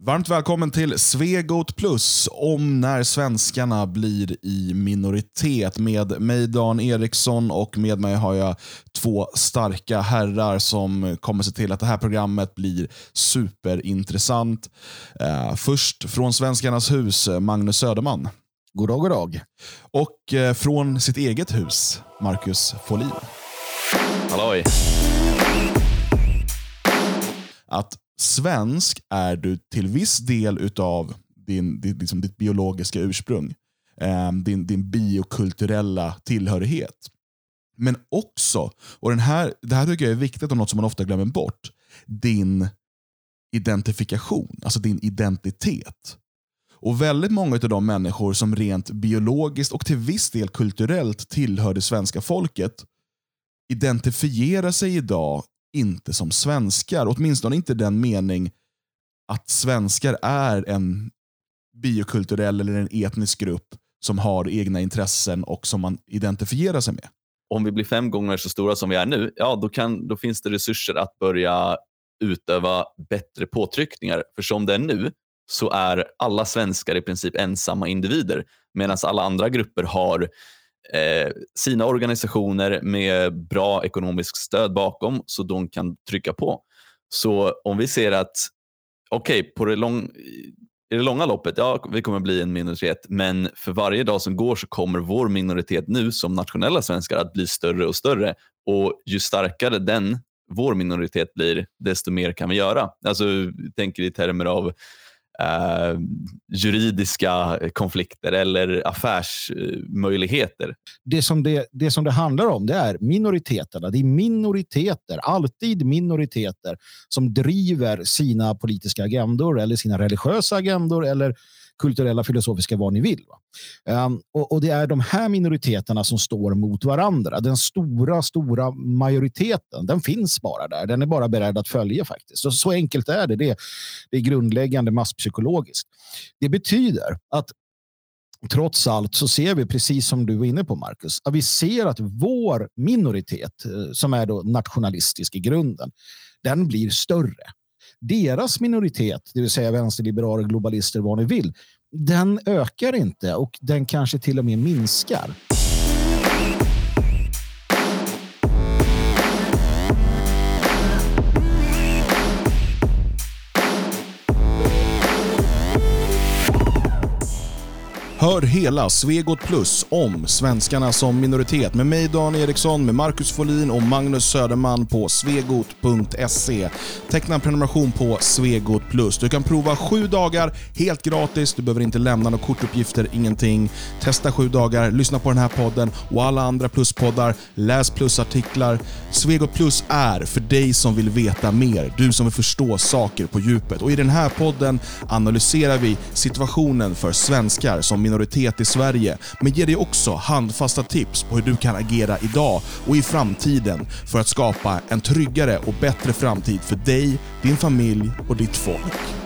Varmt välkommen till Svegot Plus om när svenskarna blir i minoritet. Med mig Dan Eriksson och med mig har jag två starka herrar som kommer se till att det här programmet blir superintressant. Uh, först från Svenskarnas hus, Magnus Söderman. God dag, god dag. Och uh, från sitt eget hus, Marcus Folin. Halloj. Att svensk är du till viss del utav din, din, liksom ditt biologiska ursprung. Eh, din, din biokulturella tillhörighet. Men också, och den här, det här tycker jag är viktigt och något som man ofta glömmer bort, din identifikation, alltså din identitet. Och Väldigt många av de människor som rent biologiskt och till viss del kulturellt tillhör det svenska folket identifierar sig idag inte som svenskar. Åtminstone inte den mening att svenskar är en biokulturell eller en etnisk grupp som har egna intressen och som man identifierar sig med. Om vi blir fem gånger så stora som vi är nu, ja då, kan, då finns det resurser att börja utöva bättre påtryckningar. För som det är nu så är alla svenskar i princip ensamma individer medan alla andra grupper har eh, sina organisationer med bra ekonomiskt stöd bakom så de kan trycka på. Så om vi ser att, okej, okay, på det lång, i det långa loppet, ja, vi kommer bli en minoritet, men för varje dag som går så kommer vår minoritet nu som nationella svenskar att bli större och större. Och ju starkare den, vår minoritet blir, desto mer kan vi göra. Alltså, tänker i termer av eh, juridiska konflikter eller affärsmöjligheter. Det som det, det som det handlar om det är minoriteterna. Det är minoriteter, alltid minoriteter, som driver sina politiska agendor eller sina religiösa agendor eller kulturella, filosofiska, vad ni vill. Um, och, och, Det är de här minoriteterna som står mot varandra. Den stora, stora majoriteten, den finns bara där. Den är bara beredd att följa faktiskt. Så, så enkelt är det. det. Det är grundläggande masspsykologiskt. Det betyder att trots allt så ser vi, precis som du var inne på Marcus, att vi ser att vår minoritet, eh, som är då nationalistisk i grunden, den blir större deras minoritet, det vill säga vänsterliberaler, globalister, vad ni vill, den ökar inte och den kanske till och med minskar. Hör hela Svegot Plus om svenskarna som minoritet med mig Dan Eriksson, med Marcus Folin och Magnus Söderman på svegot.se. Teckna en prenumeration på Svegot Plus. Du kan prova sju dagar helt gratis. Du behöver inte lämna några kortuppgifter, ingenting. Testa sju dagar, lyssna på den här podden och alla andra pluspoddar. Läs plusartiklar. Svegot Plus är för dig som vill veta mer, du som vill förstå saker på djupet. Och I den här podden analyserar vi situationen för svenskar som minoritet i Sverige, men ger dig också handfasta tips på hur du kan agera idag och i framtiden för att skapa en tryggare och bättre framtid för dig, din familj och ditt folk.